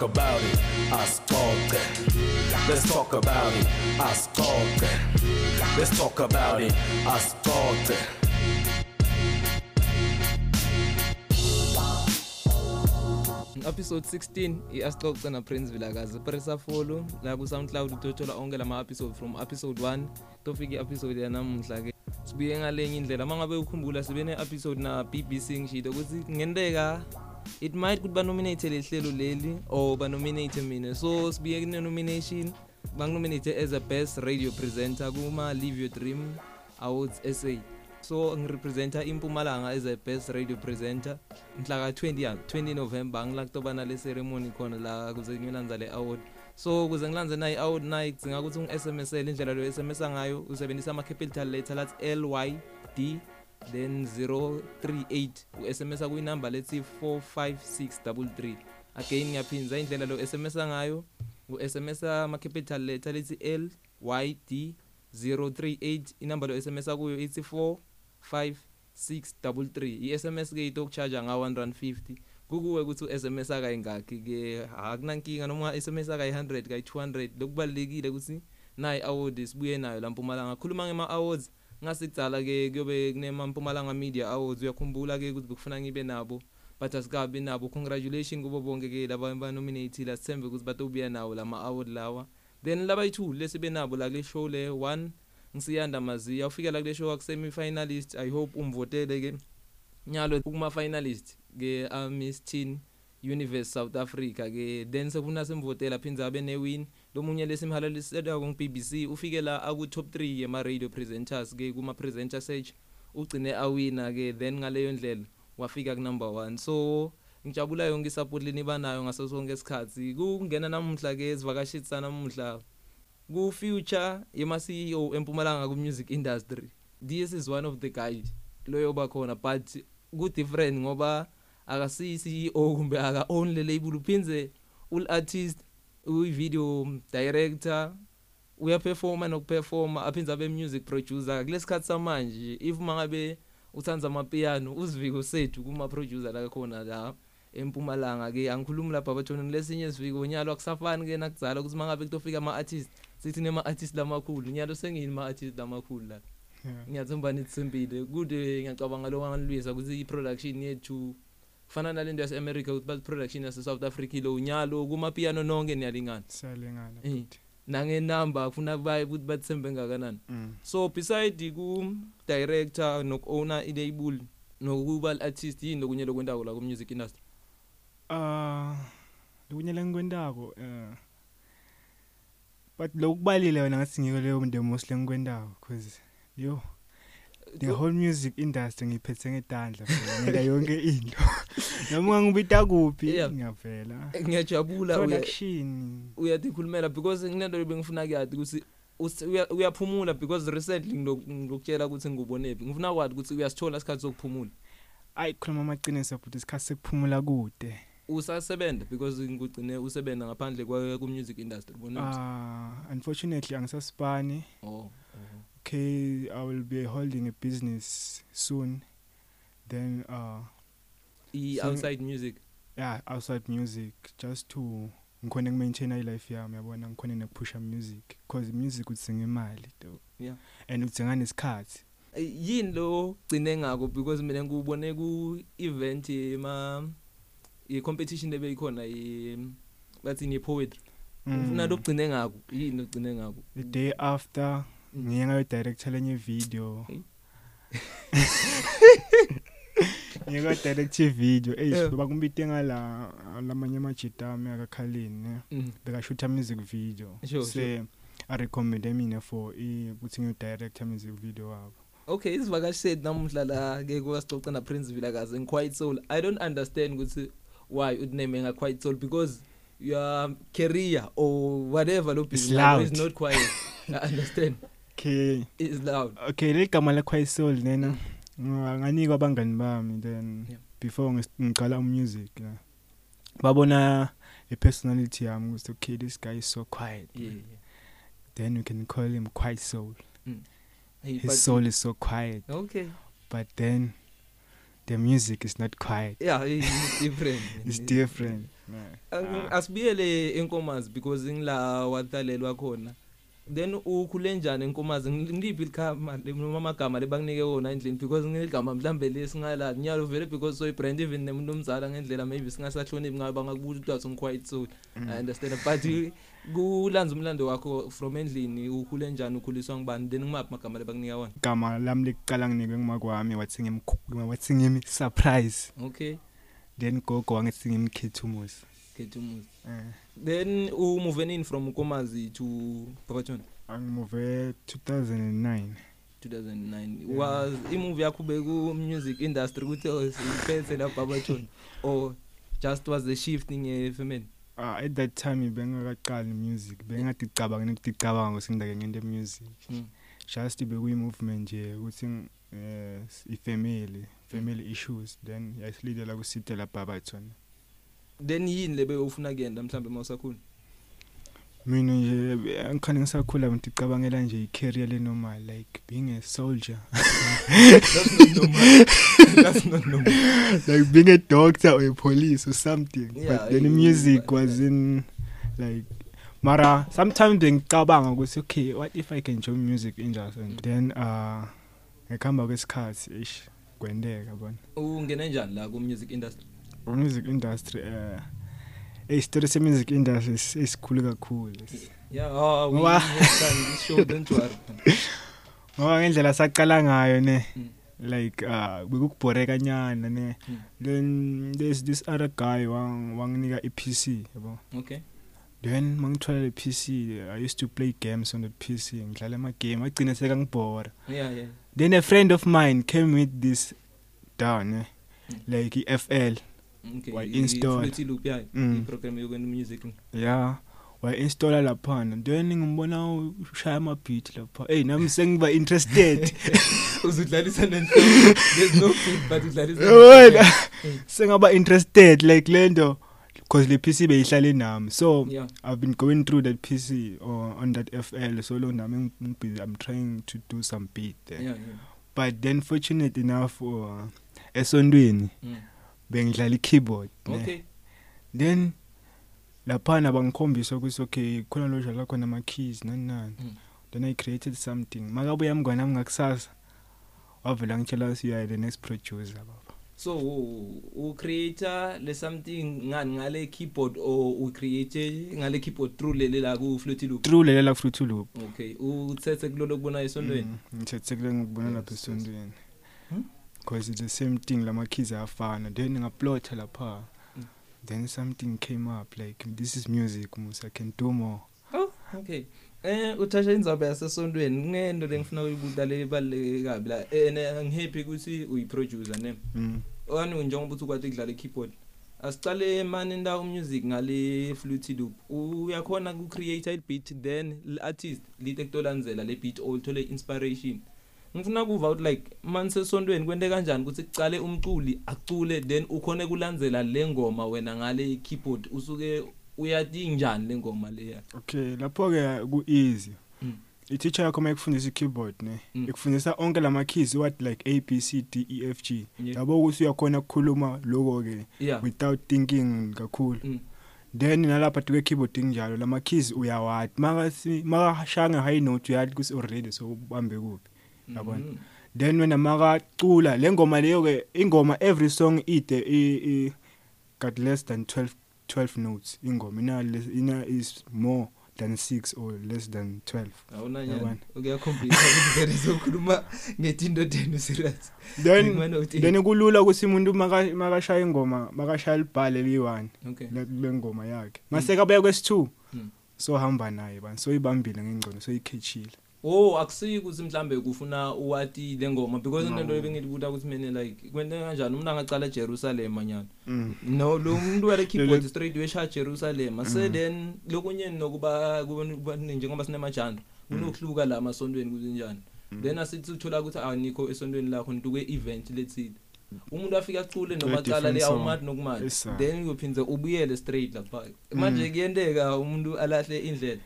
talk about it. Ascolte. Let's talk about it. Ascolte. Let's talk about it. Ascolte. episode 16 i-asixoxe naprince vilakazi pressa follow la ku-soundcloud utothola onke lama-episode from episode 1 tofika i-episode yanamuhla ke sibuye ngalenye indlela uma ngabe ukhumbula sibe ne-episode na-bbc ngishito ukuthi kungenteka it might ukuthi banominate le hlelo leli or banominate mina? So sibuye kune-nomination banginominate as a best radio presenter kuma live your dream awards sa so ngirepresenta impumalanga as a best radio presenter. Mhla ka-20 ya 20 november ngilakutobana le ceremony khona la kuze ngilanza le award. So kuze ngilanze nayi award nayi kudzinga ukuthi ungi-sms-ele indlela lo sms-a ngayo usebenzisa ama-capital letter lathi l y d then 038 u-sms-a kuyinamba lethi 45633 again ngiyaphinza indlela lo sms-a ngayo u-sms-a ama-capital letter lethi l y d 038 inamba lo sms-a kuyo ithi 4 5633 i-SMS ke into okucharge nga 150 kukuwe ukuthi u-SMS akayingakhi ke akunankinga noma SMS akayi100 kayi200 lokubalekile ukuthi nayi award sibuye nayo la Mpumalanga. Khuluma ngema awards ngasicala ke kuyobe kunema Mpumalanga Media Awards uyakhumbula ke ukuthi bekufuna ngibe nabo. But asikabi nabo. Congratulations kubo bonke ke laba banominate la sithembe ukuthi batobuya nawo lama award lawa. Then laba yithi lesibe nabo la kule show le 1 ngisiyanda maziya. Ufikela kule show akusemi finalist i hope umvotele ke nyalo kuma finalist ke Miss Teen Universe South Africa ke then sekufuna simvotela phinza abe ne win lomunye lesimhalalisela ku BBC ufike la aku top 3 yema radio presenters ke kuma presenter search ugcine awina ke then ngaleyo ndlela wafika ku number 1 so ngijabula yonke isupport leni banayo ngaso sonke isikhathi. Kungena namuhla ke sivakashitsa namuhla ku future yema CEO empumalanga ku music industry this is one of the guys loyo bakhona but ku different ngoba akasi CEO kumbe aka own le label uphinze ul artist uyi video director uyaperforma nokuperforma aphinza abe music producer. Kulesikhathi samanje if mangabe uthanza amapiano usiviko sethu kuma producer la khona la empumalanga ke angikhulumi lapha bathona lesinye isiviko nyalo akusafani ke nakudzala ukuthi mangabe kutofika ama artists sithi nema artists lamakhulu. Nyalo sengini ma artists lamakhulu la? Ngiyathemba nithi sempile kude ngiyacabanga lo wangalwisa ukuthi i production yethu kufana nalento yase America ukuthi bathi production yase South Africa lo nyalo kuma piano nonke niyalingana. Siyalingana nange number kufuna baye ukuthi bathembe ngakanani. Mm. so beside ku director nok owner i label nokuba al artist yini lokunye lokwendako la ku music industry? Ah lokunye lengikwentako eh but lokubalile wena ngathi ngiko leyo the most lengikwentako cause yo the whole music industry ngiphethe ngedandla phela, ngeka yonke into. Noma ungangibita kuphi Yeah. ngiyavela. Ngiyajabula uya- production uyatikhulumela because nginento bengifuna kuyati ukuthi us- uya- uyaphumula because recently ngilo- ngilokutshela ukuthi ngubonephi ngifuna kwathi ukuthi uyasithola isikhathi sokuphumula. Ayi khuluma amaqiniso futhi isikhathi sekuphumula kude. Usasebenza because ngigcine usebenza ngaphandle kwa ku music industry bona ah unfortunately angisasipani oh. Okay i will be holding a business soon. Then uh i So- outside music? Yeah outside music. Just to ngikhona ukumaintain life yami yabona? Ngikhona nokuphusha music. Because music udzinga imali though. Yeah. and udzinga nesikhathi. Eh, yini lo gcine ngako? Because mina ngubone ku event yema i competition lebeyikhona i bathi ni poetry ufuna lokugcine ngako? Yini ogcine ngako? The day after Mm. Ngiye ngayo director lenye video Hey. ngiye ngayo direct video Yeah. eh bakumbite ngala lamanye amajita ami akakhalini ne Mm. bekashoota music video Sure, se i recommend mina for i ukuthi ngiyo director music video wabo okay isivakashi sethu namuhla la ke kwasixoxa na Prince Vilakazi in Quiet Soul i don't understand ukuthi why uname nga Quiet Soul because your career or whatever lo business loud. is not quiet i understand okay. It's loud. Okay quiet soul lena nganikwa abangani bami then before ngiqala umusic la. Babona i personality yami ukuthi okay this guy is so quiet yeah, yeah. then we can call him quiet soul. Hey, his soul is so quiet. Okay. But then the music is not quiet. Yeah it's different. It's different Ang- asibuyele enkomazi because ngila watalelwa khona. Then ukhule njani enkomazi? Ng- ngiliphi igama le- noma amagama lebanginike wona endlini? Because ngeligama mhlambe lesingala nyalo vele because so brand even nemuntu omzala ngendlela maybe singasahloniphi ngabe bangakubuza ukuthi wathi quiet soul i understand. But i- kulanza umlando wakho from endlini ukhule njani? Ukhuliswa ngibani then ngimaphi amagama lebanginika wona? Igama lami lekuqala nginikwe ngumakwami wathi ngimi wathi ngimi surprise okay. Then gogo wangithi ngimkhethumusi khetha umuzi. Eh. Then umove in from nkomazi to Barberton angimuve 2009 2009 was imovie yakho beku music industry ukuthi usiphethe la Barberton or just was the shifting efemini ah at that time bengakaqali music. Bengadicabanga ngidicabanga ukuthi ngidake ngento music Mm. just bekuyi movement nje ukuthi ng- eh ifamily family issues. Then yasilidela kusite la Barberton then yini lebe ufuna kuyenda mhlambe mawusakhula? Mina nje angikhani ngisakhula ngicabangela nje i-career le normal like being a soldier. That's not normal. That's not normal. Like being a doctor or a police or something Yeah, but then you- music but- was in like mara sometimes ngicabanga ukuthi okay what if i can join music industry and then uh ngikuhamba kwesikhathi ish kwendeka bona. Ungene njani la ku music industry? Music industry eh eh story se music industry esikhulu kakhulu yeah oh we Ngoba- have done this show don't worry ngoba ngendlela saqala ngayo ne Mm. like uh bekukubhore kanyana ne Mm. then there's this other guy wang wanginika i-PC yabo okay then mangithola le PC I used to play games on the PC ngidlala ama game agcina seka ngibhora yeah yeah then a friend of mine came with this down eh? Mm. like i-FL okay Wa- install. Fruity Loop yeah Mm. iprogram yokwenza music. Yeah wa installa laphana then ngimbona ushaya ama beat lapha. Hey nami sengiba interested. Uzudlalisa nenhloko there's no beat but udlalisa wena Mm. sengaba interested like lento because le PC beyihlale nami. So yeah. I've been going through that PC or on that FL so long nami ngi- busy. I'm trying to do some beat there. Yeah yeah. But then fortunate enough uh, esondweni mm. Bengidlala i-keyboard ne. okay then laphana bangikhombisa ukuthi okay khona lo dlala khona ama keys nani nani Mm. then i created something makabuya mngwana wami ngakusasa wavela ngitshela ukuthi you are the next producer baba so u creator le something ngani ngale keyboard or u create ngale keyboard through lele la ku Fruity Loop through lelela fruit loop okay uthethe kulolo kubona esondweni Mm, ngithethe kule ngikubona lapha Yes, yes. esondweni Hmm? Because it's the same thing lama keys ayafana then ngaplotha lapha. Mm. then something came up like this is music musa I can do more. Oh okay. Eh uthasha indzaba yasesondweni kunento lengifuna ukuyibuza le baleke kabi la. Eh ngihappy ukuthi uyiproducer ne? Mm. wani njengoba uthi ukwathi ukudlala i-keyboard asicale mani ndawo music ngale Fruity Loop. Uyakhona ku create i beat then l artist lite kutolandzela le beat or uthole inspiration. Ngifuna kuva ukuthi like manje sesondweni kwente kanjani ukuthi kucale umculi acule then ukhone kulandzela le ngoma wena ngale keyboard usuke uyathi njani le ngoma leya okay lapho ke ku easy Mm. i-teacher yakho mayikufundisa i-keyboard ne Mm. ikufundisa onke lama keys what like a b c d e f g Yeah. yabo ukuthi uyakhona ukukhuluma lokho ke yeah without thinking kakhulu Mm. then nalapha duke keyboard njalo lama keys uyawathi maka makashanga high note uyathi kus already so ubambe kuphi yabona. Mhm. then wena makacula le ngoma leyo ke ingoma every song ide i, got less than 12 12 notes. Ingoma ina ina is more than 6 or less than 12 awunanyani. Yabona. ukuyakhompisa ukuthi vele sokhuluma ngetinto tenu serious then then kulula ukuthi umuntu maka- makashaya ingoma makashaya libhale liyi-1 okay. le ngoma yakhe. Maseka baya kwesi-2 Mm. so hamba naye bani so ibambile ngengcono so ikhethile oh akusiki ukuthi mhlambe kufuna uwati le ngoma because No. into le bengibuta ukuthi mina like kwente kanjani umuntu angacala eJerusalem manyana Mm. no lo muntu wale keyboard Lele- straight wesha Jerusalem. Ase then lokunye nokuba kuba njengoba sinemajanda kunokuhluka la masontweni kuzinjani then asithi uthola ukuthi anikho esontweni lakho nituke event letsile umuntu afika acule noma A aqala le different song. awumathi nokumanje Yes, sir. then uyophinze ubuyele straight lapha. Manje kuyenteka umuntu alahle indlela.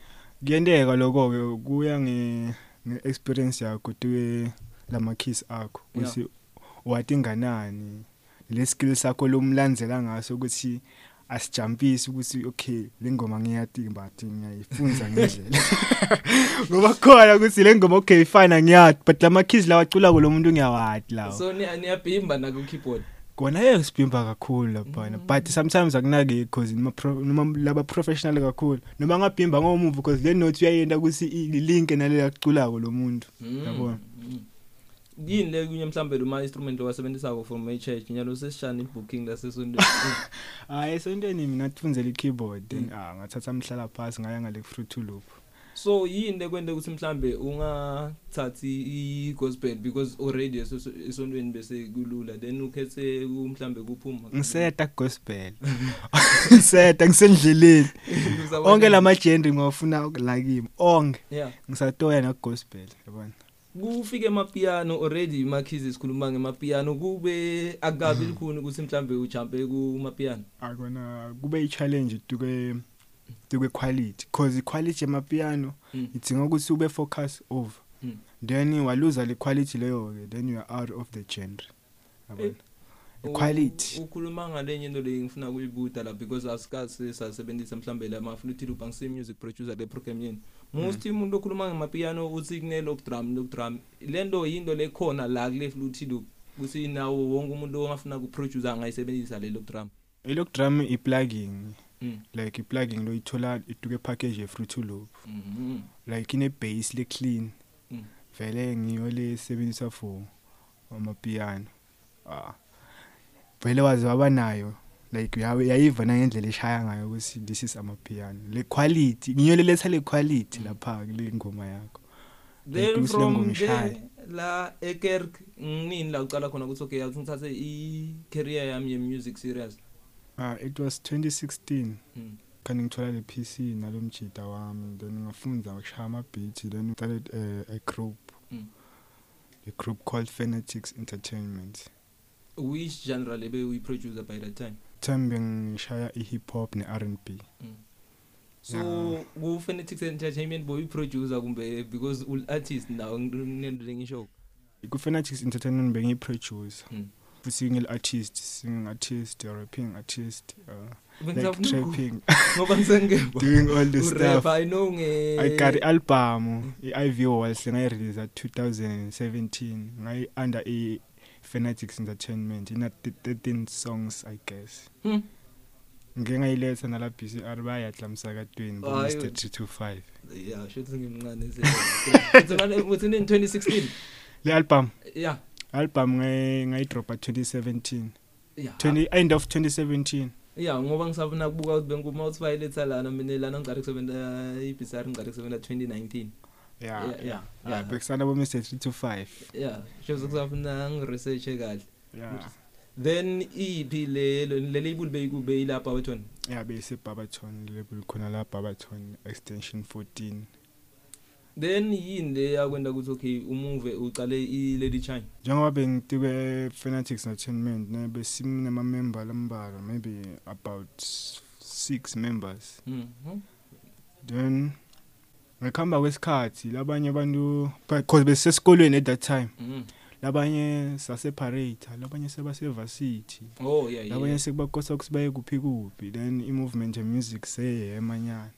Kuyenteka lokho-ke kuya nge- nge-experience yakho tuke lama-keys akho. Ukuthi wati nganani le skill sakho lomlandzela ngaso ukuthi asijumpise ukuthi okay le ngoma ngiyatimba athi ngiyayifunza ngendlela. Ngoba khona ukuthi le ngoma okay fine ngiyathi but lama keys lawa acula lo muntu ngiyawathi lawo so ni- niyabhimba na ku keyboard kona yeke sibhimba kakhulu laphana but sometimes akunake because noma pro- noma laba professional kakhulu noma ngabhimba ngomuvu because le note uyayenda ukuthi ilink nale yaculako lo muntu. Yabona? Mm. yini le kunye mhlambe lo ma instrument owasebenzisako from my church nyalo sesishana ibooking lasesondweni. Hayi esontweni mina tifunzela i-keyboard. Then ah ngathatha mhlala phasi ngaya ngale fruit loop. So yini lekwente ukuthi mhlambe ungathathi i-gospel? Because already eso- esontweni bese kulula. Then ukhethe ku- mhlambe kuphuma. Ngiseta gospel ngiseta ngisendleleni. Onke lamagender ngawafuna lakimi onke. Ngisatoya na gospel yabona? Kufike emapiano already imakhizi sikhuluma ngemapiano. Kube akabi likhuni ukuthi mhlambe ujumpe kumapiano? Akona kube i-challenge tuke tuke quality cause i-quality yamapiano Mm. idinga ukuthi ube focus over. Mm. then waluza le quality leyo ke then you are out of the genre. Yabona? Eh, quality. U- ukhuluma ngalenye into leyi ngifuna kuyibuda la because asikasi sasebenzisa mhlambe la mafluthi loop angisi music producer le program yini most umuntu okhuluma ngemapiano uthi kune lock drum lock drum lento yinto lekhona la kule fluthi loop kuthi nawo wonke umuntu ongafuna kuproducer angayisebenzisa le lock drum i-lock drum i-plugging mm. Like i-plugging lo ithola ituke package ye-fruit loop. Mhm. like ine-base le-clean. Mm. vele ngiyo lesebenzisa for amapiano. Ah. Vele waze waba nayo like uyawe- yayiva nangendlela eshaya ngayo ukuthi this is amapiano. Le quality ngiyo leletha le quality lapha kule ngoma yakho. Then ukuthi le from ngoma there ishaye. la ekerk nini la uqala khona ukuthi okay yathi ngithathe i-career yami ye-music serious? Ah it was 2016 mm. kanti ngithola le PC nalomjida wami then ngafunda ukushaya ama-beat then started uh, a group Mm. a group called Fanatics Entertainment which genre lebe uyi-producer by that time time bengishaya i-hip hop ne-R&B so Yeah. ku-fanatics entertainment boyi-producer kumbe because ul-artist nawo nginento lengisho ku-Fanatics Entertainment bengiyi-producer Mm. Futhi ngil-artist singing artist rapping artist uh, like Bengizafuna uku- trapping ngoba ngisengeva doing all the stuff urapper i know nge I got i-album i-IV Walls ngayirelease 2017 ngayi under i Fanatics Entertainment ina 13 songs I guess Hmm. ngike ngayiletha nala BCR bayadla msakatweni bo Hayi. Mr 325 yeah shothi ngimncane sengane uthi in 2016 le album yeah album ngay ngayidropa 2017 yeah 20 end of 2017 yeah ngoba ngisafuna kubuka ukuthi benguma uthi bayiletha lana mina lana ngicala kusebenza ibhisari ngicala kusebenza 2019 yeah Yeah, yeah, yeah yeah. bekusana bo Mr 325 yeah shothi kusafuna ngiresearch kahle. Yeah then iphi le le label beyikube ilapha wethona yeah bese Barberton label khona la Barberton extension 14 then yini le yakwenda ukuthi okay umuve uqale i Lady Chine njengoba bengitike Fanatics Entertainment ne besinema member lambalwa maybe about 6 members. Mhm then ngikhamba kwesikhathi labanye abantu because besesikolweni at that time mhm labanye saseparate labanye sebase varsity oh yeah labanye yeah. sekubakosa ukuthi baye kuphi kuphi then i movement ye music seyemanyana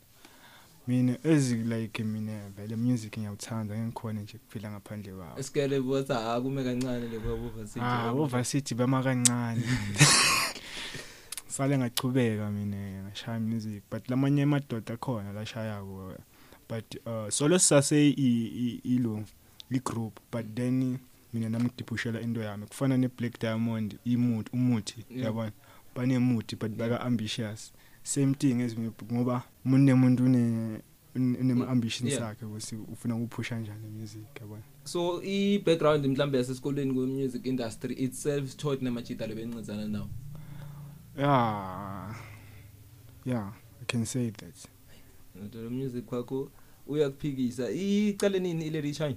mina ezi like mina vele music ngiyawuthanda ngikhona nje kuphila ngaphandle kwawo esikele bothi akume kancane le kwabo ah oversity bama kancane. Sale ngachubeka mina ngashaya music but lamanye amadoda akhona lashayako but uh solo sase ilo i group but then mina nami ngidipushela into yami. Kufana ne Black Diamond imuthi umuthi Yeah. yabona? Banemuthi but baka ambitious same thing as mina ngoba umuntu nemuntu une unema ambitions Yeah. akhe ukuthi ufuna ukuphusha kanjani music yabona so i background mhlambe yasesikoleni kwe music industry itself taught namajita lebencizana nawo Yeah. Yeah, I can say that. lo music kwakho uyakuphikisa iqale nini i Lady Chine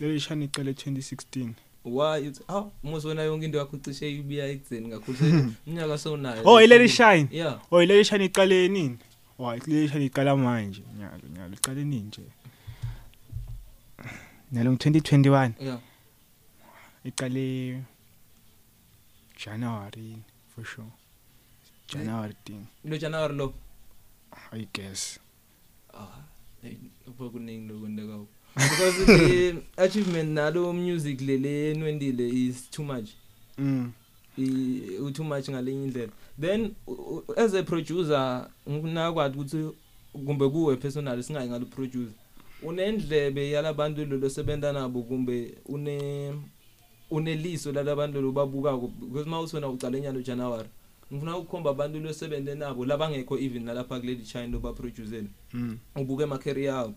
Leli shani iqale 2016. Why uthi ah muso wena yonke into yakho cishe ibiya ekudzeni kakhulu. Se- umnyaka sewunayo Oh, ileli shine. yeah. Oh, ileli shani iqale nini? Oh, ileli shani iqala manje. Nyalo, nyalo iqale nini nje? Nalo 2021 yeah. Iqale January for sure. January thing lo January lo? I guess. Ah hey upho kuningi lokwendeka. Because the achievement nalo music lele enwendile is too much. Mm. I u too much ngalenye indlela. Then u- u- as a producer nginakwazi ukuthi kumbe kuwe personally singayi ngalo producer. Unendlebe yalabantu lo sebenza nabo kumbe une uneliso lalabantu lo babukako because mawusona ucala enyalo January ngifuna ukukhomba abantu lo sebenze nabo labangekho even nalapha kuleli China lo ba producele mm. Ubuke ama career yabo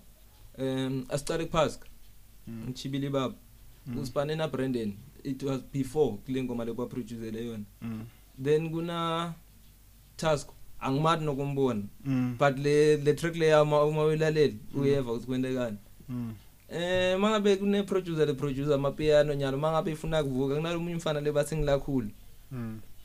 um asicale kuphasika mm, ngchibili baba mm, usipane na Brandon. It was before kule ngoma le kwa producele yona. Mm then kuna task angimati nokumbona but le le track le yama uma uyilaleli uyeva ukuthi kwendekani eh mangabe kune producer le producer amapiano nyalo mangabe ifuna kuvuka kunalomunye umfana lebathi ngilakhulu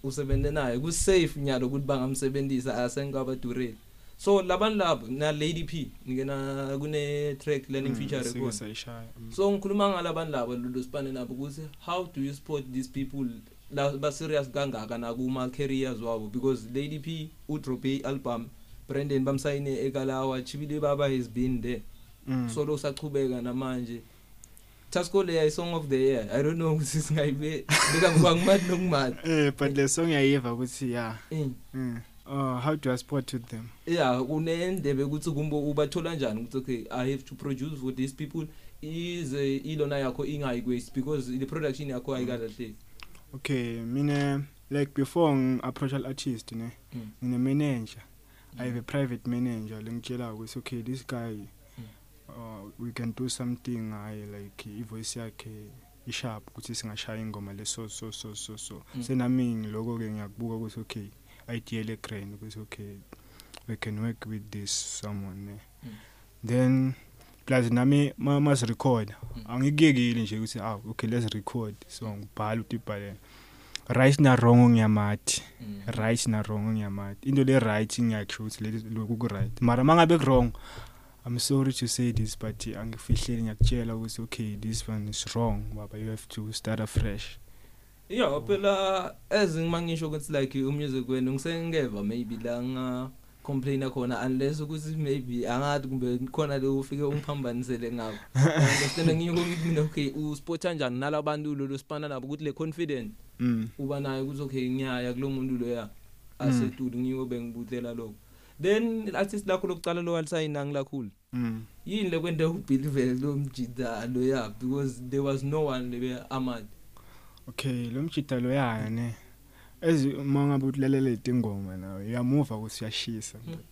usebenze naye ku safe nyalo ukuthi bangamsebenzisa asengaba dureli so labantu labo na Lady P ngena kune track learning feature sike record. mm. so ngikhuluma ngalabantu labo lolu sipane nabo ukuthi how do you support these people? La ba serious kangaka na kuma careers wabo? Because Lady P u drop a album Brandon bamsayine ekalawa Chibili baba has been there. Mm. so lo sachubeka namanje. Tasco le song of the year. I don't know ukuthi singayibe beka ngibangimati nokumati eh but le song yayiva ukuthi yeah Eh, mm. Uh, how do I support to them? Yeah kunendebe ukuthi kumbe ubathola njani ukuthi okay i have to produce for these people. Is uh, ilona yakho ingayi waste because the production yakho ayikalahleki. Okay mina like before ngi-approach al-artist ne Mm. ngine-manager i have a private manager lengitshela ukuthi okay this guy Mm. uh, we can do something ngaye like ivoice yakhe isharp ukuthi singashaya ingoma le so so so so so. Mm. senami ngiloko-ke ngiyakubuka ukuthi okay idea le-grand ukuthi okay we can work with this someone ne Mm. then plus nami ma masirecorda Mm. angikuyekile nje ukuthi ah okay let's record so ngibhala ukuthi ibhalele right na wrong ngiyamathi. Mm. right na wrong ngiyamathi. Into le right ngiyakho ukuthi le lokhu ku right mara mangabe ku wrong i'm sorry to say this but angifihleli ngiyakutshela ukuthi okay this one is wrong baba you have to start afresh. Yeah phela as ngimangisho ukuthi like umusic wenu ngisengeva maybe la nga complain khona unless ukuthi maybe angathi kumbe khona le ufike ungiphambanisele ngakho. Understand? Ngiyo ukuthi mina okay usport kanjani nalabantu lo sipana nabo ukuthi le confident mm. uba nayo ukuthi okay ngiyaya kulomuntu loya asedudu ngiyo bengibutlela lokho. Then artist lakho lokucala lo walisayina ngilakhulu. Mm. Yini le kwente ubelieve lo mjida lo ya because there was no one lebe amad okay lo mjida lo yana ne ezi mangabe utlalela itingoma nawe uyamuva ukuthi uyashisa ndoda.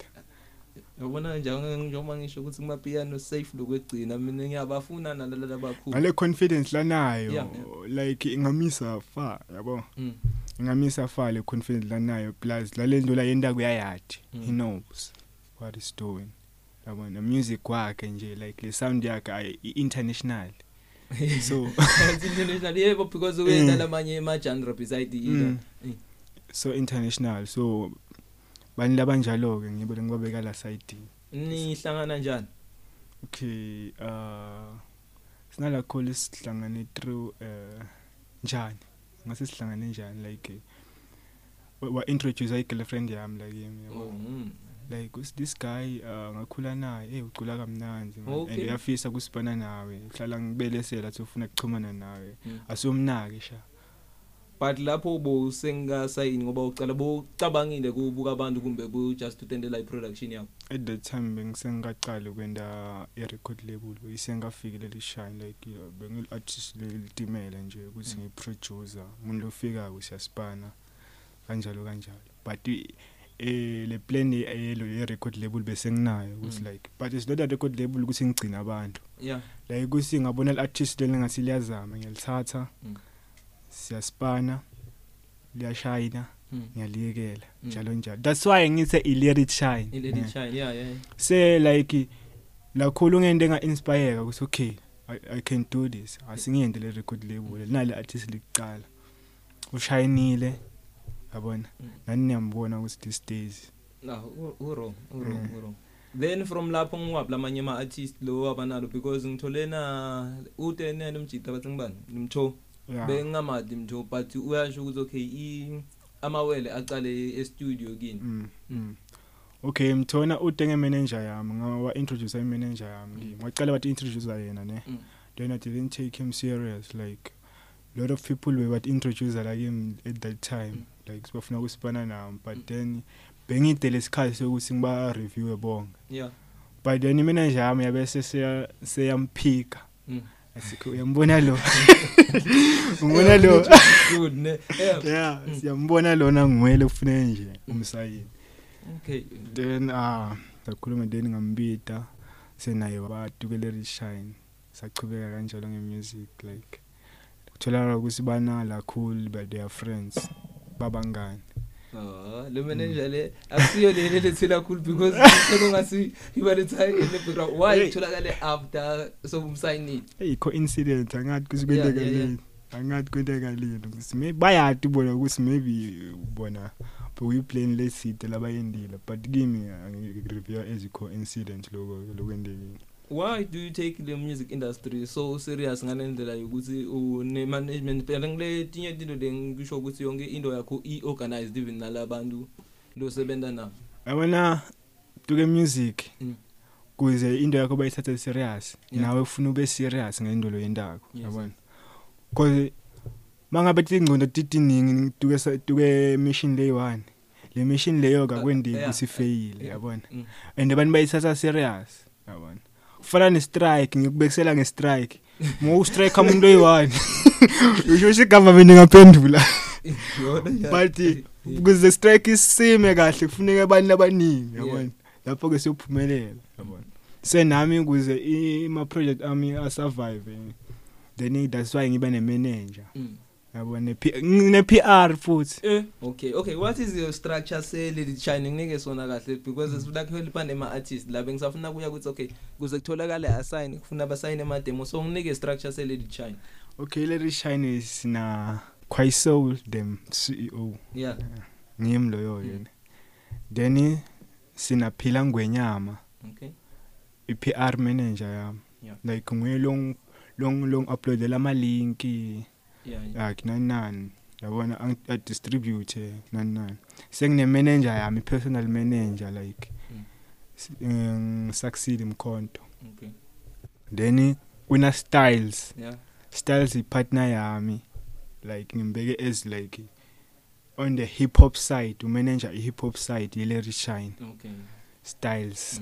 Yabona njengoba njengoba ngisho ukuthi kuma piano safe lokwegcina mina ngiyabafuna nalala abakhulu ngale confidence lanayo Yeah, like ingamisa far yabo? Mm. ingamisa far le confidence lanayo plus lalento la yenta kuyayadi Mm. he knows what he's doing. Yabona music wakhe nje like le sound yakhe ay- i- international so international yebo because uyenza lamanye ama genre beside Mm. ila so international so bani labanjalo ke ngibo ngibabeka la side. Nihlangana njani? Okay uh sinala call sihlangane through uh njani? Ngase sihlangane njani like wa- wa introduce i girlfriend yami like yimi oh yabo mm. Like us this guy uh ngakhula naye eh ucula kamnandi man. Okay. and uyafisa kusibana nawe uhlala ngibelesela athi ufuna ukuxhumana nawe Mm. asiyomnaki sha but lapho bo sengasayini ngoba ucala bocabangile kubuka abantu kumbe bu just utendela iproduction yakho at that time bengisengaqala ukwenda i-record label beyisengafikile lishine like uh, bengil-artist lelitimela nje ukuthi Mm. ngiyi-producer umuntu lofikayo siyasipana kanjalo kanjalo but i- eh le plan yelo ye-record label besenginayo ukuthi Mm. like but it's not a record label ukuthi ngigcina abantu yeah like ukuthi ngabona i-artist leli ngathi liyazama ngiyalithatha Mm. siyasipana liyashayina mm. ngiyaliyekela Mm. njalo njalo that's why ngithe i-lyric shine ilady Yeah. shine yeah yeah se like lakhulu ngento enga-inspireka ukuthi okay I, i can do this asingiyente le record label nale artist likuqala ushayinile yabona Mm. nani niyambona ukuthi these days no u- wrong wrong Mm. wrong then from lapho ngiwabi lamanye ama artist lo abanalo because ngithole na utenene umjida bathi ngibani nimtho Yeah. bengamadi mtho but uyasho ukuthi okay i amawele aqale e studio kini Mm. mm. Okay mthona udenge manager yami ngawa introduce i manager yami kimi. Waqala bathi introduce yena ne. Mm. Then I didn't take him serious like a lot of people were what introduce like him at that time Mm. Like sibafuna ukusipana nami but then bengide lesikhathi sokuthi ngiba review bonke. yeah But then imanager yami yabese seya seyamphika. mm. Asikho uyambona lo. Umbona lo. good ne yeah Yeah, siyambona lona ngwele ufune nje umsayini. okay then ah sakhuluma then ngambita senaye wabatukele reshine sachubeka kanjalo ngemusic like kutholakala ukuthi banala cool but they are friends babangani Ah, lo manager le akusiyo le le lethela cool because sekungasi iba letha in the background. Why Hey. itholakale after sobumsayinile hey coincidence angathi kuthi Yeah, yeah, kwentekaleni angathi kwentekaleni ukuthi maybe bayati bona ukuthi maybe bona we playing late seat labayendile but kimi review as a coincidence lokho lokwendekile. Why do you take the music industry so serious ngalendlela yokuthi une management phela ngile tinye tinto lengisho ukuthi yonke into yakho i organized even nalabantu lo sebenza nabo yabona tuke music Mm. kuze into yakho bayithathe serious nawe ufuna ube serious ngento loyendako Yes. yabona cause mangabe tingcondo titiningi tuke sa- tuke mission lay 1 le mission leyo kakwendeki yeah, kusifeyile yeah. yabona Mm. and abantu bayithatha serious yabona kufana ne strike ngikubekisela nge strike mo u strike umuntu oyi1 usho ukuthi government ingaphendula Yona, yeah. but Yeah. kuze strike isime kahle kufuneka abantu abaningi Yeah. yabona lapho ke siyophumelela yabona senami kuze ima project ami a survive then that's why ngiba ne manager Mm. Yabona ne P- ne PR futhi. Eh okay okay what is your structure say lady shining nike sona kahle because sifuna kuhelpa nema artist la bengisafuna kuya ukuthi okay kuze kutholakale assign kufuna basayine ama demo so nginike structure se lady shine okay let shine is na Kwaisoul them CEO yeah. Ngimi loyo Mm. yena then sinaphila ngwenyama. Okay. i-PR manager yami. Yeah. like nguye long long long uploadela ama link yeah, yeah. Yakhe nani nani yabona ang- a distribute nani nani sengine manager yami personal manager like Mm. s- eh, succeed mkhonto. Okay. Then kuna styles yeah. Styles i partner yami like ngimbeke as like on the hip hop side umanager i hip hop side yele shine. Okay. Styles.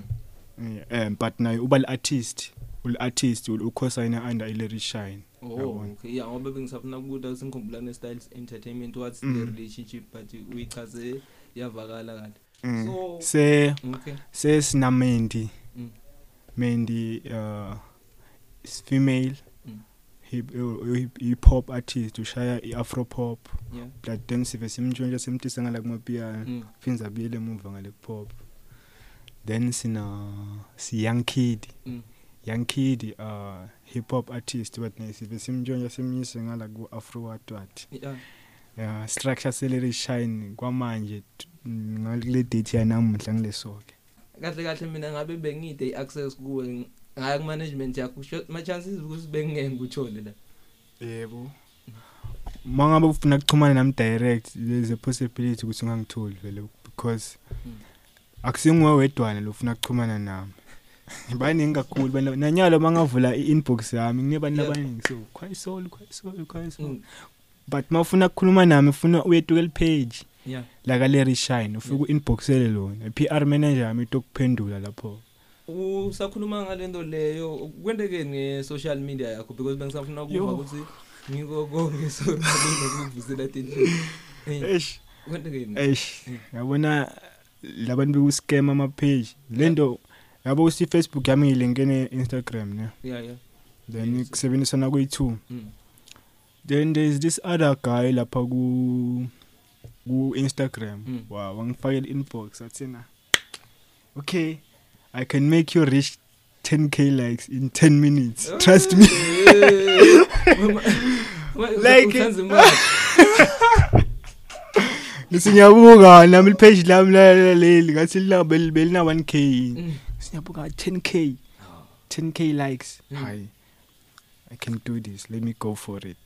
Yeah, um but naye uba artist ul artist ul ukhosayina under ile shine. Oh okay yeah ngoba bengisafuna ukubuda singikhumbulane styles entertainment what's Mm. the relationship but uyichaze yavakala kahle Mm. So- se okay sesina Mendi Mm. Mendi uh is female Mm. hip uh, hip- hip hop artist ushaya iafro pop yeah but then sive simntshontsha simtisa ngala kuma piano mm. finza abuyele emuva ngale pop then sina si young kid Mm. Young kid uh hip hop artist but naye sive simntshontsha simyise ngala ku afro what what yeah. Yeah structure selele shine kwamanje t- ngale date yanamuhla ngilesoke. Kahle kahle mina ngabe bengide i-access kuwe ngaya ku-management yakho sho- ma-chances ukuthi bengingeke ngikuthole la? Yebo. Mangabe ufuna ukuxhumana nami direct there's a possibility ukuthi ungangitholi vele because Mm. akusinguwe wedwana lo ufuna ukuxhumana nami. baningi kakhulu bana nanyalo mangavula i-inbox yami nginebantu Yeah. abaningi so khwayisoul khwayisoul khwayisoul Mm. but mawufuna ukukhuluma nami ufuna uyetukela page yeah la ka Larry Shine ufike Yeah. uinboxele lona i-PR manager yami itokuphendula lapho usakhuluma ngalento leyo kwenteke nge-social media yakho because bengisafuna ukuva Yo. ukuthi ngiko konke sorry ngokuvusela tinhlelo eish kwenteke eish Mm. yabona labantu bekuscam ama page lento yabo usi Facebook yami ngilinkene Instagram ne yeah yeah then Yes. kusebenzisana kuyi2 mm. then there's this other guy lapha ku ku Instagram Mm. wow wangifakela inbox athina okay i can make you reach 10k likes in 10 minutes trust me Like- ngisinyabuka nami page lami laleli ngathi lina belina 1k Mm. sinyabuka 10k 10k likes. Mm. hi i can do this. Let me go for it.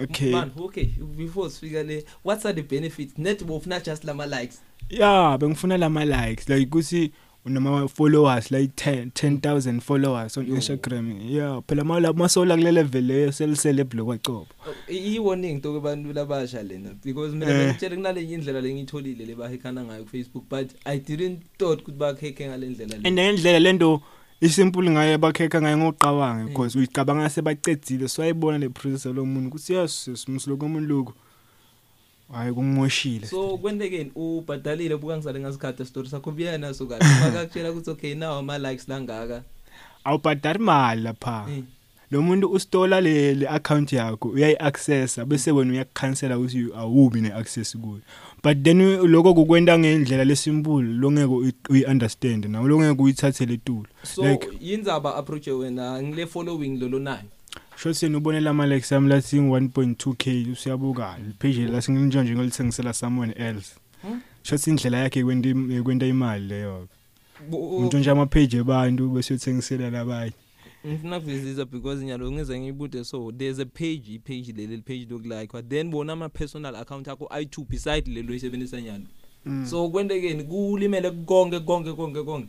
Okay. Man okay before sifika le what are the benefits? Net wofuna just lama likes. Yeah bengifuna lama likes. Like kuthi unama followers like 10 10000 followers on Yo. Instagram yeah phela mala masola kule level leyo sel celeb lokwacobo i warning to kubantu labasha lena because mina Eh. ngitshela kunalenye indlela lengitholile lebahekhana ngayo ku Facebook but i didn't thought ukuthi bakhekhe ngalendlela le and ngendlela lento isimple ngaye bakhekha ngaye ngoqabanga Mm. because uyicabanga sebacedzile so ayibona le process lo muntu kuthi yes simusulo komuntu lokho hayi kungimoshile so kwendekeni ubhadalile buka ngisale ngasikhathi story sakho buyena so kahle. Bakakutshela ukuthi okay now ama likes langaka awubhadari imali lapha. Eh, lo muntu ustola le le account yakho uyayi-accessa bese wena uyakukhansela ukuthi awubi ne-access kuyo. But then u- lokho kukwenta ngendlela lesimbulu longeke uyi- uyi-understand nawe longeke uyithathele tulo. So Like- yinzaba approach wena ngile following lolo nayo? Shothini ubonela ama-likes ami lathi 1.2 k. Usiyabuka. Liphage lasingintsho nje ngolithengisela someone else Hmm? shothi indlela yakhe yekwenta im- yekwenta imali leyo. Bu- umuntu nje amapage ebantu bese uyothengisela labanye ngifuna kuvisisa because nyalo ngize ngiyibude so there's a page ipage leli page lokulike then bona ama personal account akho ayi2 beside lelo oyisebenzisa nyalo. Mm. so kwendekeni kulimele konke konke konke konke.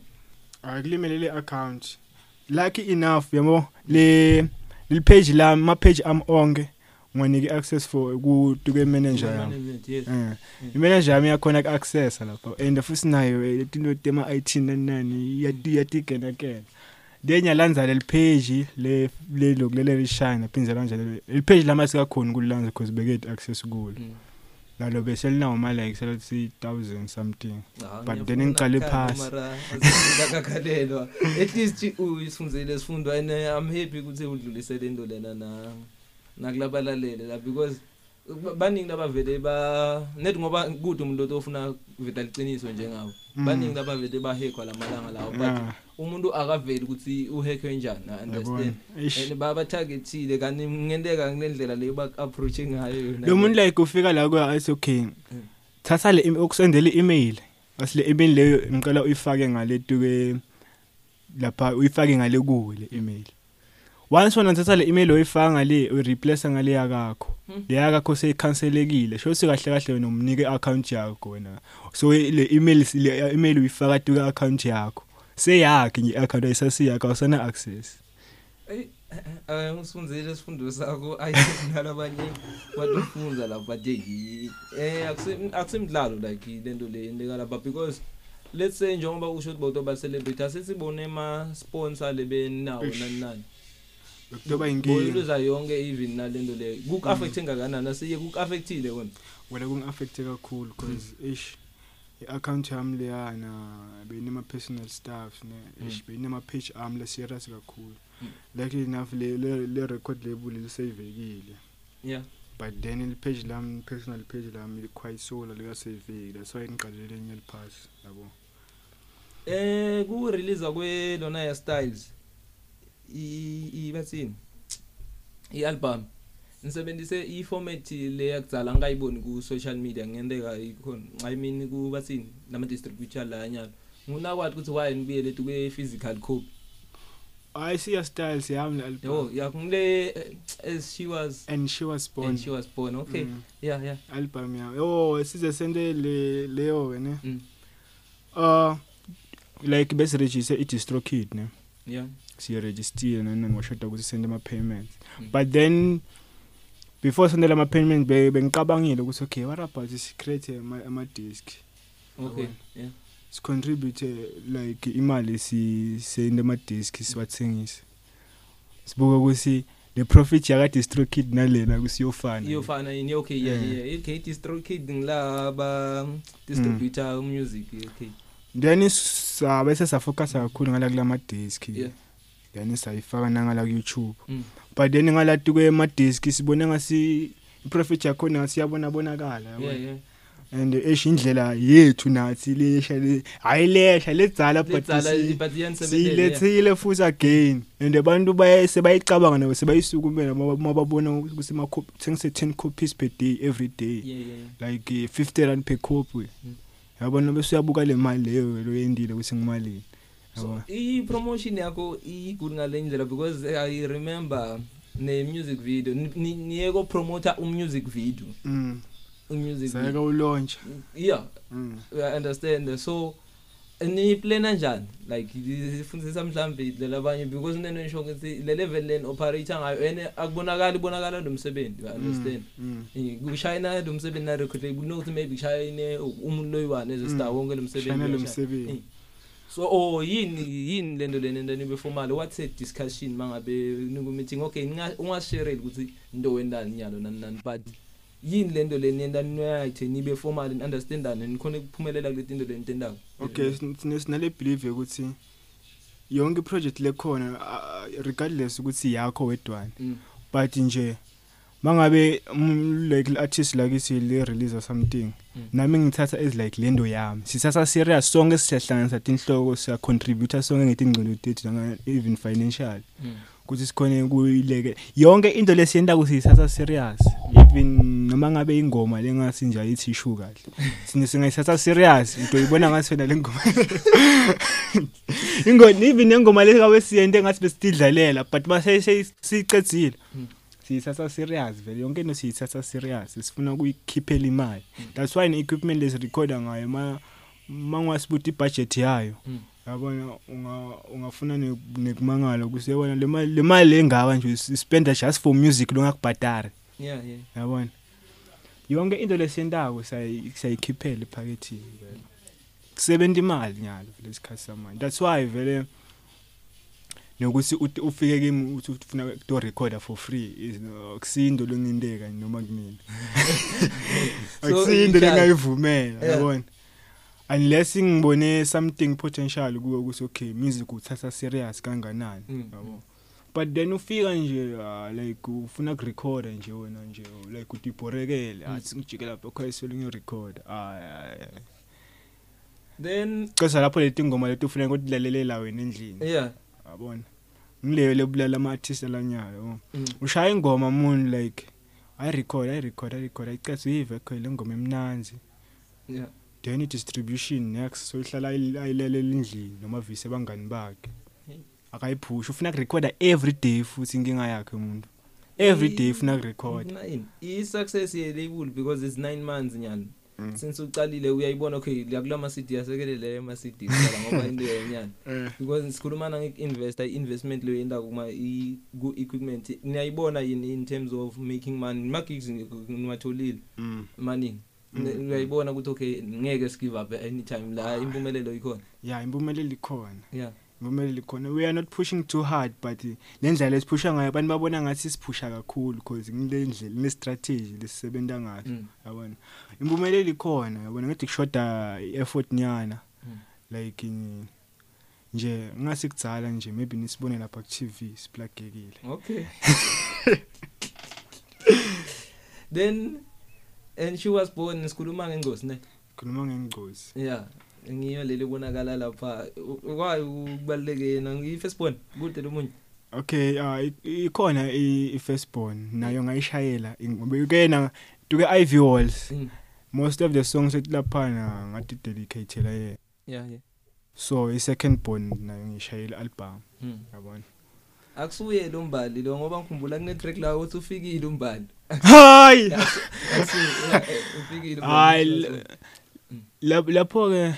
Akulimele le account lucky enough yabo? Le le page la ma page am onke ngiwanike access for ku to manager yami Management, yes. eh imanager yami yakhona ku access lapha and futhi nayo eh, tinto tema IT nani yati yatigena ke then yalanza le page le le lokulele lishine phindze kanjalo le page lama sikakhona kulanza because beke access kulo Mm. Lalo bese linawo ma likes lethi 1000 something Ah, But then ngiyafuna ngiqale ukukhanda, phasi. mara azifunda kakhalelwa at least uyisifundzele sifundo and uh, i'm happy ukuthi udlulisele into lena na nakulabalalele la because ba- baningi labavele ba net ngoba kude umuntu ofuna veta liqiniso njengabo. Mm. baningi labavele bahekhwa lamalanga lawo but yeah umuntu akaveli ukuthi uhekhwe njani i understand. Ish. and babatargetile kanti ngenteka ngendlela leyo ba-approach ngayo yona. lo muntu like ufika la kwa athi okay thatha le im- ukusendela i-email. Asile email leyo ngicela uyifake ngale tuke lapha uyifake ngale kuwe le email. Once wona thatha le email oyifaka ngale ureplace ngale yakakho. Hmm. le yakakho seyikhanselekile shothi kahle kahle wena umnike account yakho wena. So le email le email uyifaka tuke account yakho. Seyakhe nje account ayisasiyakho awusana access. Eh, eh ngisifundzile isifundo sakho. Ayinalo abanye batufundza lapha but hey eh akusi- akusimdlalo like lento le yendeka lapha because let's say njengoba usho ukuthi bawuto ba celebrity asisibone ama sponsor lebenawo nani nani. Kutoba inkinga. Boyiluza yonke even nalento le. Kuk affect ngakanani asiye kuk affectile wena? Wena kungi-affecte kakhulu because ish i-account yami leyana benema-personal stuff ne ish benema-page ami le-serious kakhulu. Mm. luckily enough le- le le record label liseyivekile yeah. But then i-page lami personal page lami quite sola likaseyiveki that's why ngiqalele enye eliphasi yabo. Eh ku release kwe lona ya styles i i bathini i album nisebenzise i format le yakudzala ngayiboni ku social media ngendeka ikhona i mean ku bathini nama distributor la nyalo. Nguna kwathi ukuthi why nibuyele tu kwe physical copy? I see your styles yami yabo le-album yakungile eh, as she was and she was born. And she was born okay. Mm, yeah yeah. Album yami oh size sente le leyo wena. Mm. uh like besiregister i-distro kid ne. Yeah. Siyarejistile nani washoda ukuthi sende ama-payments. Mm. but then before sendela ama-payments be- bengicabangile ukuthi okay what about si-create ama- ama-disk? Okay Yabona. yeah. Sicontribute like imali si- sende ama-disk siwathengise sibuka ukuthi le profit yakadistro kid nalena kusiyofana iyofana yini? Okay yeah Eh. yeah. Okay distro kid ngilaba distributor music okay. Then sabe sesafocus kakhulu ngala kula ma-disk. Yeah. Then sayifaka nangala ku-youtube. Mm. but then ngalati kwema-disk sibone ngasi i-profit yakhona ngasiyabona bonakala yabona? yeah yeah. And esho indlela yethu nathi lesha le hayi lesha ledzala but ledzala si- but iyanisebenzela siyilethile futhi again. And abantu baye- sebayicabanga nabo sebayisukumela mababona ukuthi thengise 10 copies per day every day. Like eh, 50 rand per copy. Mm. yabona bese uyabuka le mali leyo loyendile ukuthi ngimalini. So yabona i promotion yakho i good ngale ndlela because i remember ne music video. Ni- ni- niye ko promoter um music video. Mm. Um music sayeka video. ulaunch yeah. Mm. I understand. So ni plan kanjani like sifundisa mhlambe labanye because nene nisho ukuthi le level len operator ngayo ene akubonakala ibonakala lo msebenzi you understand. Mm Eh, kushayina lo msebenzi na record label kunokuthi maybe kushayine umuntu loyiwane as a star wonke lo msebenzi shana lo uyashaya. msebenzi. Eh. So oh yini yini lento lena into nibe formal what's a discussion mangabe niku meeting okay ninga- ungashare ukuthi into wendani nyalo nani nani but yini lento lena yenda niyayithi nibe formal and understandane nikhona ukuphumelela kule into lena entendako okay sinale believe ukuthi yonke project lekhona regardless ukuthi yakho wedwana Mm. but nje mangabe um, like artist isi le release something Mm. nami ngithatha as like lendo yami sisasa serious sonke siyahlanganisa tinhloko siya contributor sonke ngetingcilo tethu nanga even financial Mm. ukuthi sikhone kuyileke yonke into lesiyenta kusiyithatha serious even noma ngabe ingoma lengasi nje ayithi ishu kahle sine singayithatha serious into ibona ngathi wena lengoma ingoma even nengoma lekawe siyente ngathi besitidlalela but base siyicedzile Mm. Siyithatha serious vele yonke into siyithatha serious sifuna ukuyikhiphela imali. That's why ne-equipment lesirecorda ngayo ma mangwasibuta ibudget yayo Mm. yabona unga ungafuna ne- nekumangala ukuthi yabona le mali le mali engaka nje spenda just for music longakubhadari yeah yeah. Yabona? Yonke into lesiyentako sayikhiphela ephakethini vele. Kusebenza imali nyalo lesikhathi samanje. That's why vele nokuthi uthi ufike kimi uthi ufuna to recorder for free akusindo longindeka noma kunini. Akusindo lengayivumela yabona? Unless ngibone something potential kuwe ukuthi okay music uthatha serious kanganani Mm, yabo? but then ufika nje ah, like ufuna kurecorda nje wena nje like uthi ibhorekele Mm. athi ngijike lapha khwese linye record ah then cesa lapho leti ngoma leti ufuneka ukudlalelela wena endlini. Yeah. Yabona? Ngileyo lebulala ama artist lanyalo yabo mm. ushaya ingoma moon like i record i record i record icethe uyive kho le ngoma emnanzi. Yeah. Then i-distribution next soyihlala ayilalela endlini noma vise abangani bakhe. Hey. akayiphusha ufuna kurekhoda every day futhi inkinga yakhe umuntu? Every day ufuna kurekhoda nine i-success ye-label because it's nine months nyani Mm. Since uqalile uyayibona okay yakula ma-cd yasekelele ama-cd kuqala ngoba into yenyani Eh, because sikhulumana nge-investor i-investment leyo yendako kuma i- ku-equipment niyayibona yini in terms of making money? Ma-gigs niwatholile mm. maningi. Mm. uyayibona ukuthi okay ngeke sigive up anytime la impumelelo ikhona. Ya impumelelo ikhona. Yeah. Impumelelo ikhona we are not pushing too hard but eh, le ndlela esiphusha ngayo abantu babona ngathi siphusha kakhulu because ngile ndlela ne-strategy lesisebenta ngayo. Mm. yabona? Impumelelo ikhona yabona? Ngithi kushoda i-effort nyana. Mm. like nje ngasikudzala nje maybe nisibone lapha ku-tv siplagekile okay. Then and she was born sikhuluma ngengcosi ne? Khuluma ngengcozi yeah. Ngiyo leli bonakala lapha. Kwayi ukubaluleke yena ngiyi-first born kude lo munye. Okay ah, i- ikhona i- i-firstborn. Nayo ngayishayela. Kena tuke ivy walls. Mm. most of the songs ethi laphana ngathi dedicatela yena. Yeah yeah. So i-second born nayo ngishayela album. Mm. yabona? Akusuye lo mbali lo ngoba ngikhumbula kune-track la uthi ufikile umbali. Hayi! Akusuye, yeah, eh, ufikile umbali. hayi lap- lapho-ke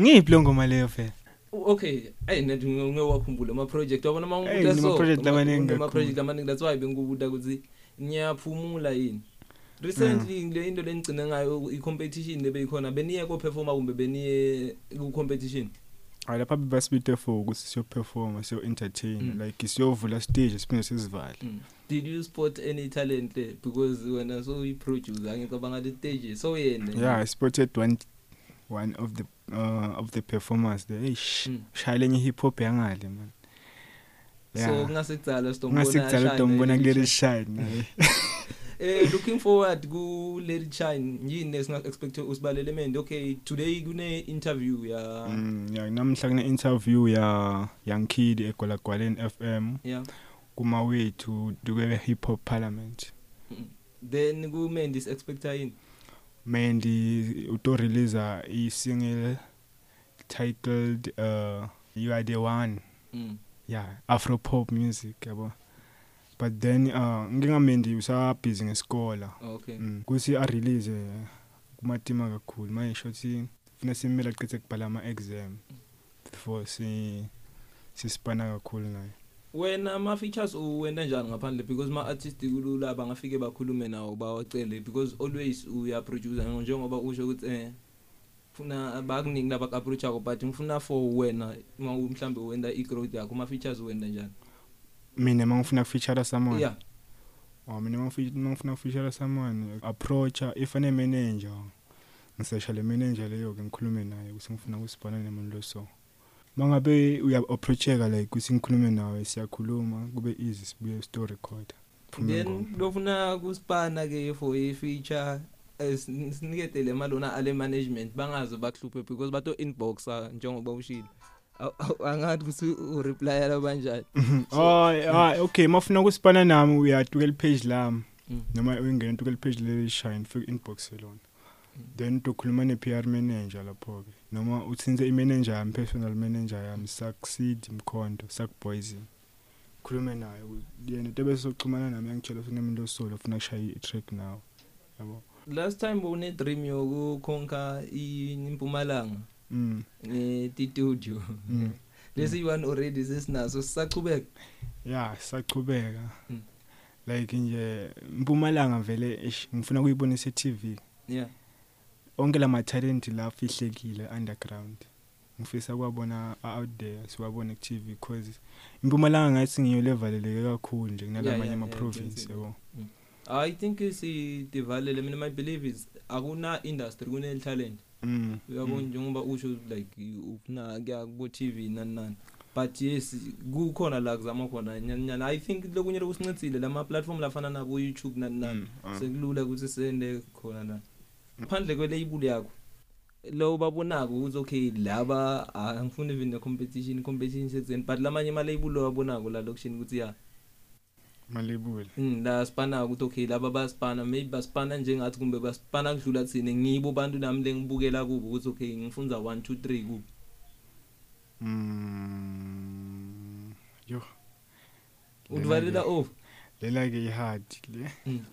ngiphi lo ngoma leyo vele okay. Ayi nathi ngewakhumbula ama-project wabona Hey, nima-project amaningi ama-project amaningi that's why bengibubuta ukuthi niyaphumula yini. Recently le into lengigcine ngayo i-competition lebeyikhona beniye ko-performa kumbe beniye ku-competition? Hayi lapha bebasibite for ukuthi siyoperforma siyo-entertain Mm. like siyovula stage siphinde sizivale. Mm. did you spot any talent there because wena so i-producer ngicabanga le stage so yena. Yeah i spotted one one of the uh, of the performers there. Eish Mm. shaya lenye hip hop yangale man. So Yeah. kungasekudala sitombona ngasikudala ashine utombona Lady kuleli Shine. shine eh looking forward ku Lady Shine yini esinga expect usibalele mende okay today kune interview ya Mm, ya namhla kune interview ya Young Kid eGwalagwaleni FM yeah. Kuma wethu duke hip hop parliament. Mm. then ku Mendy expecta yini? Mandy uto release i single titled uh you are the one. Mm. yeah afro pop music yabo. But then uh ngingamendi usabhizi ngesikole. Okay. Mm, kuthi a release kumatima kakhulu. Manje shothi funa simela qithe kubhala ama exam before si sispana kakhulu naye wena ama features uwenda njani ngaphandle? Because ma artist kulula bangafike bakhulume nawo bawacele. Because always uya producer njengoba usho ukuthi eh funa bakuningi laba approach akho but ngifuna for wena uma u- mhlambe wenda i growth yakho ama features wenda njani? Mina mangifuna feature someone? Yeah. Oh mina mangifuna mangifuna feature someone approach if ane manager ngisesha le manager leyo ke ngikhulume naye ukuthi ngifuna ukusibona nemuntu lo so. Mangabe uya approacheka like ukuthi ngikhulume nawe siyakhuluma kube easy sibuye story record then lofuna kusipana ke for i feature siniketele malona ale management bangazo bakuhluphe because bato inboxa njengoba ushilo. Aw- aw- angathi ukuthi u reply la kanjani oh ah okay mafuna ukusipana nami uyatukela page lami Mm. noma uyingena tukela page le shine fake inbox yelona. Then tokhuluma ne PR manager lapho ke noma uthinze i manager yami personal manager yami succeed mkhondo sak poison khulume naye u- yena tebe soxhumana nami angitshela ukuthi umuntu osolo ufuna ukushaya i track nawe yabo? Last time bone dream yokukhonka impumalanga? Mm. Ngetitudio mm. lesi one already sesinaso sisachubeka ya sachubeka Mm. like nje mpumalanga vele eish, ngifuna kuyibonisa e-TV yeah onke lama talent la fihlekile underground. Ngifisa kwabona out there siwabone ku TV because impumalanga ngathi ngiyo levaleleke kakhulu nje Yeah, kunalamanye yeah, ama yeah, province qinisile. yabo i think sidivalele. Mina my believe is akuna industry kune talent. Mm uyabona njengoba usho like ufuna kuya ku TV nani nani. But yes kukhona la kuzama khona nyana nyana i think lokunye lokusincitsile lama platform lafana nabo YouTube nani nani. Mm, ah. sekulula ukuthi sende khona la. Phandle kwe label yakho lo babonako ukuthi okay laba ah, angifuni even ne competition competition sexen but lamanye ama label lo babonako la lokushini ukuthi ya malebule Mm la spana ukuthi okay laba baspana maybe baspana njengathi kumbe baspana kudlula thina ngibo bantu nami lengibukela kubo ukuthi okay ngifunza 1 2 3 kubo. Mm yo. Udivalela off lela ke ihard le. Mm.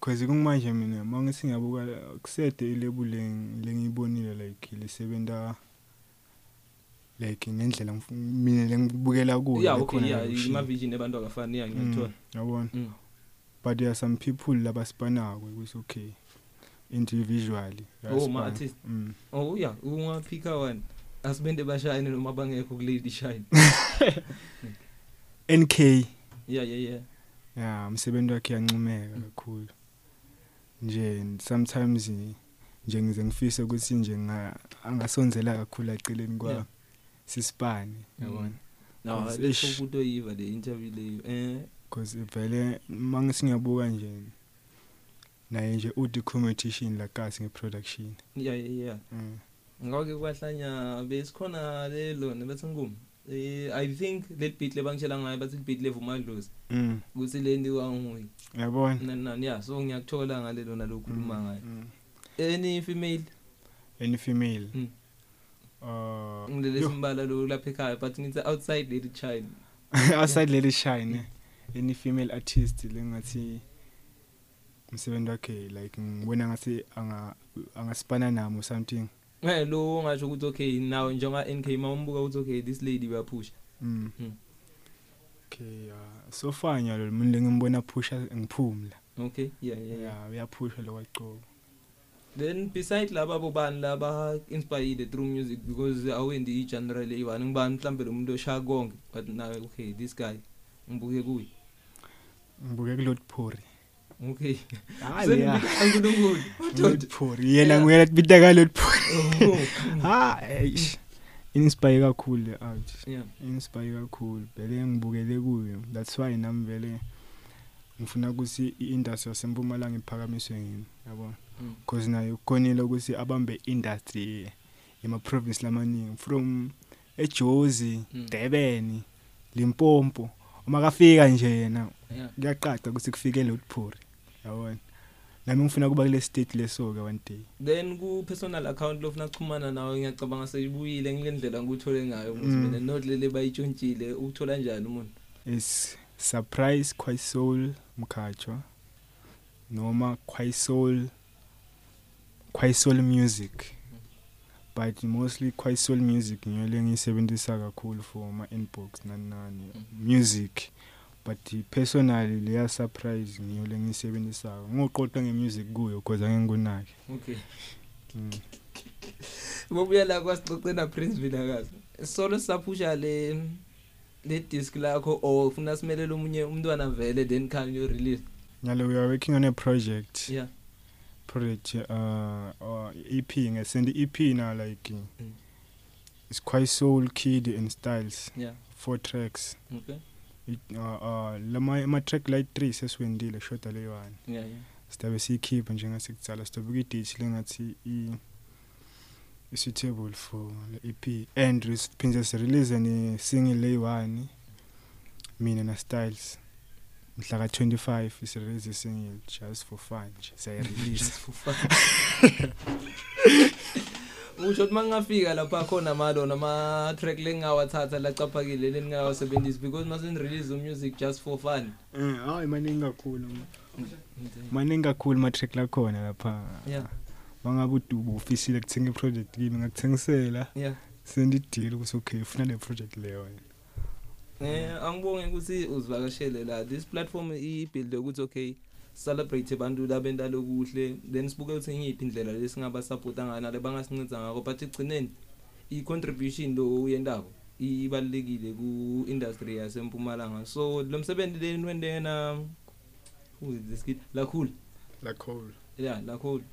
Cause kungimanje mina mangithi ngiyabuka kusede ilebule lengiyibonile like lisebenta like ngendlela mina lengibukela kuyo yeah okay yeah ima vision abantu akafani yeah Mm, ngiyathola yabona. Mm. but there are some people labasipanako ukuthi okay individually Oh, ma artist. mm. oh yeah ungaphika one. Asibende bashayine noma bangekho ku lady shine NK yeah yeah yeah. Ya umsebenzi wakhe yancumeka kakhulu. Nje sometimes nje ngize ngifise ukuthi nje nga- angasonzela kakhulu aceleni kwa sisipane yabona? No ukuthi oyiva le interview leyo eh? Because vele mangisi ngiyabuka nje naye nje uthi competition la kasi ngeproduction. Yeah yeah yeah. Mm. ngake kwahlanya besikhona lelo nebethi ngumi eh i think let beat lebangitshela ngayo bathi beat levuma dlozi mm. ukuthi le ndi wanguyi yabona. Nani yeah so ngiyakuthola ngalelo nalokhuluma ngayo mm. any female? Any female? Mm. uh ngilele simbala lo lapha ekhaya but ngithi outside lady child outside leli shine any female artist lengathi umsebenzi wakhe like ngibona ngathi anga angasipana nami or something. Eh lo ngasho ukuthi okay nawe njenga NK mawumbuka ukuthi okay this lady uyaphusha. Mm. Mm. okay uh, so far nyalo umuntu lengimbona phusha ngiphumla. Okay yeah yeah, yeah. yeah uyaphusha lo kwaqobo then beside laba bobani laba inspired through music? Because awendi i general ibani ngibani mhlambe lo muntu oshaya konke but nawe okay this guy ngibuke kuyi ngibuke kulot phori okay. Hayi ya angilunguli Lord phori yena nguyena bita ka Lord phori ha eish inspire kakhulu le art yeah inspire kakhulu vele ngibukele kuyo that's why nami vele ngifuna ukuthi i-industry yasempumalanga iphakamiswe ngimi yabona because nayo kukhonile ukuthi abambe industry. Yema province lamaningi from eJozi Mm. Durban Limpopo. Uma kafika nje yena kuyacaca ukuthi kufike Lotphori yabona. Nami ngifuna kuba kule state leso ke one day. Then ku personal account lofuna ukuxhumana nawe ngiyacabanga seyibuyile ngendlela ngikuthole ngayo ukuthi Mm. mina not lele bayitshontshile ukuthola kanjani umuntu? Is surprise kwaisol mkhatshwa noma kwaisol kwaisol music. But mostly kwaisol music ngiyo lengiyisebenzisa kakhulu for ama inbox nani. Nani music. But personally leya surprise ngiyo lengiyisebenzisako ngoqoqa ngemusic kuyo because angeke ngunake okay. Mm. bobuya la kwasixoxela Prince Vilakazi solo saphusha le le disc lakho or ufuna simelele umunye umntwana vele then can you release nyalo we are working on a project. Yeah. Project uh or EP ngesend EP now like Mm. it's quite soul kid and styles yeah. four tracks. Okay. It, uh uh lama ama track like 3 sesiwendile shoda le 1 yeah yeah. Sitabe siyikhipha njengasekutsala sitobuka idate lengathi i is suitable for le EP and siphinde sirelease ne single le 1 mina na styles mhla ka 25 isirelease single just for fun nje sayirelease just for fun. usho ukuthi mangafika lapha khona malo nama track lengawathatha lacaphakile leningawasebenzisi because mase release music just for fun. Eh hayi maningi kakhulu maningi kakhulu ma track lakhona lapha. Yeah. Bangabe udubu ufisile kuthenga iproject kimi ngakuthengisela. Yeah. Send ideal ukuthi okay ufuna le project leyo Eh angibonge ukuthi uzivakashele la. This platform ibuild ukuthi okay celebrate abantu labentalo kuhle. Then sibuke ukuthi ngiyiphi indlela lesingaba supporta ngana lebangasinceda ngako but igcineni i contribution lo uyendako ibalekile ku industry yasempumalanga. So lo msebenzi leni wendena who is this kid? Lakhulu. La cool yeah lakhulu.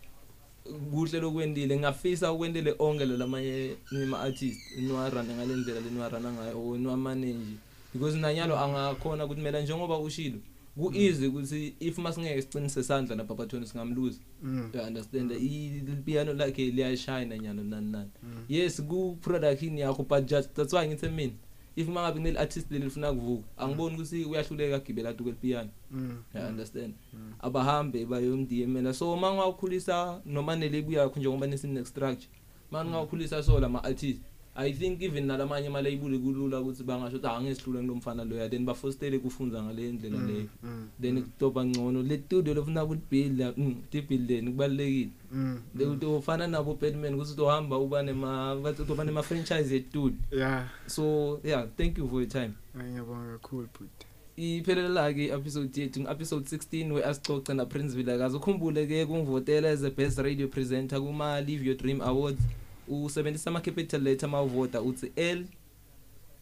Kuhle lokwendile ngafisa ukwendele onke lamanye nima artist niwarana ngalendlela leniwarana ngayo or niwamanage because nanyalo angakhona ukuthi mina njengoba ushilo ku easy ukuthi if masingeke sicinise sandla lapha bathoni singamluza mm. You understand? I piano lakhe liyashine nyalo nani nani. Mm. yes ku production yakho but just that's why ngithi mina if mangabe nile artist leli lifuna kuvuka angiboni ukuthi uyahluleka agibela tu piano. Mm. You understand? Mm. abahambe bayomdiyemela so mangakhulisa noma nelebu yakho njengoba nesine structure mangakhulisa so lama artist i think even nalamanye ama label kulula ukuthi bangasho ukuthi angesihlule ngilomfana loya then bafostele kufunza ngale ndlela leyo. mm then kutoba ngcono le studio lofuna ukubuild mm building kubalekile mm leyo ufana nabo Batman ukuthi uzohamba uba nema bathi uba nema franchise estudio. Yeah. So yeah thank you for your time. Ngiyabonga kakhulu but iphelela ke episode yethu ngepisode 16 we asixoxe na Prince Vilakazi. Ukhumbule ke kungivotela as the best radio presenter kuma Live Your Dream Awards. Usebenzisa ama capital letter mawuvota uthi L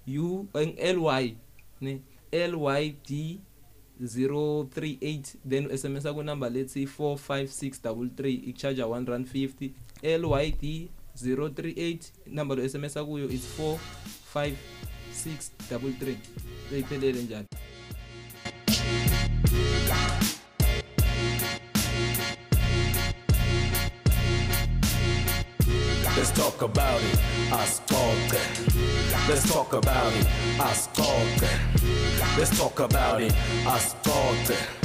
U L Y ne L Y D 038 then SMS ku number lethi 45633 icharge 1 rand 50 LYD 038 number lo SMS kuyo is 45633 beyiphelele njalo. Talk about it. Ascolta. Let's talk about it. Ascolta. Let's talk about it. Ascolta.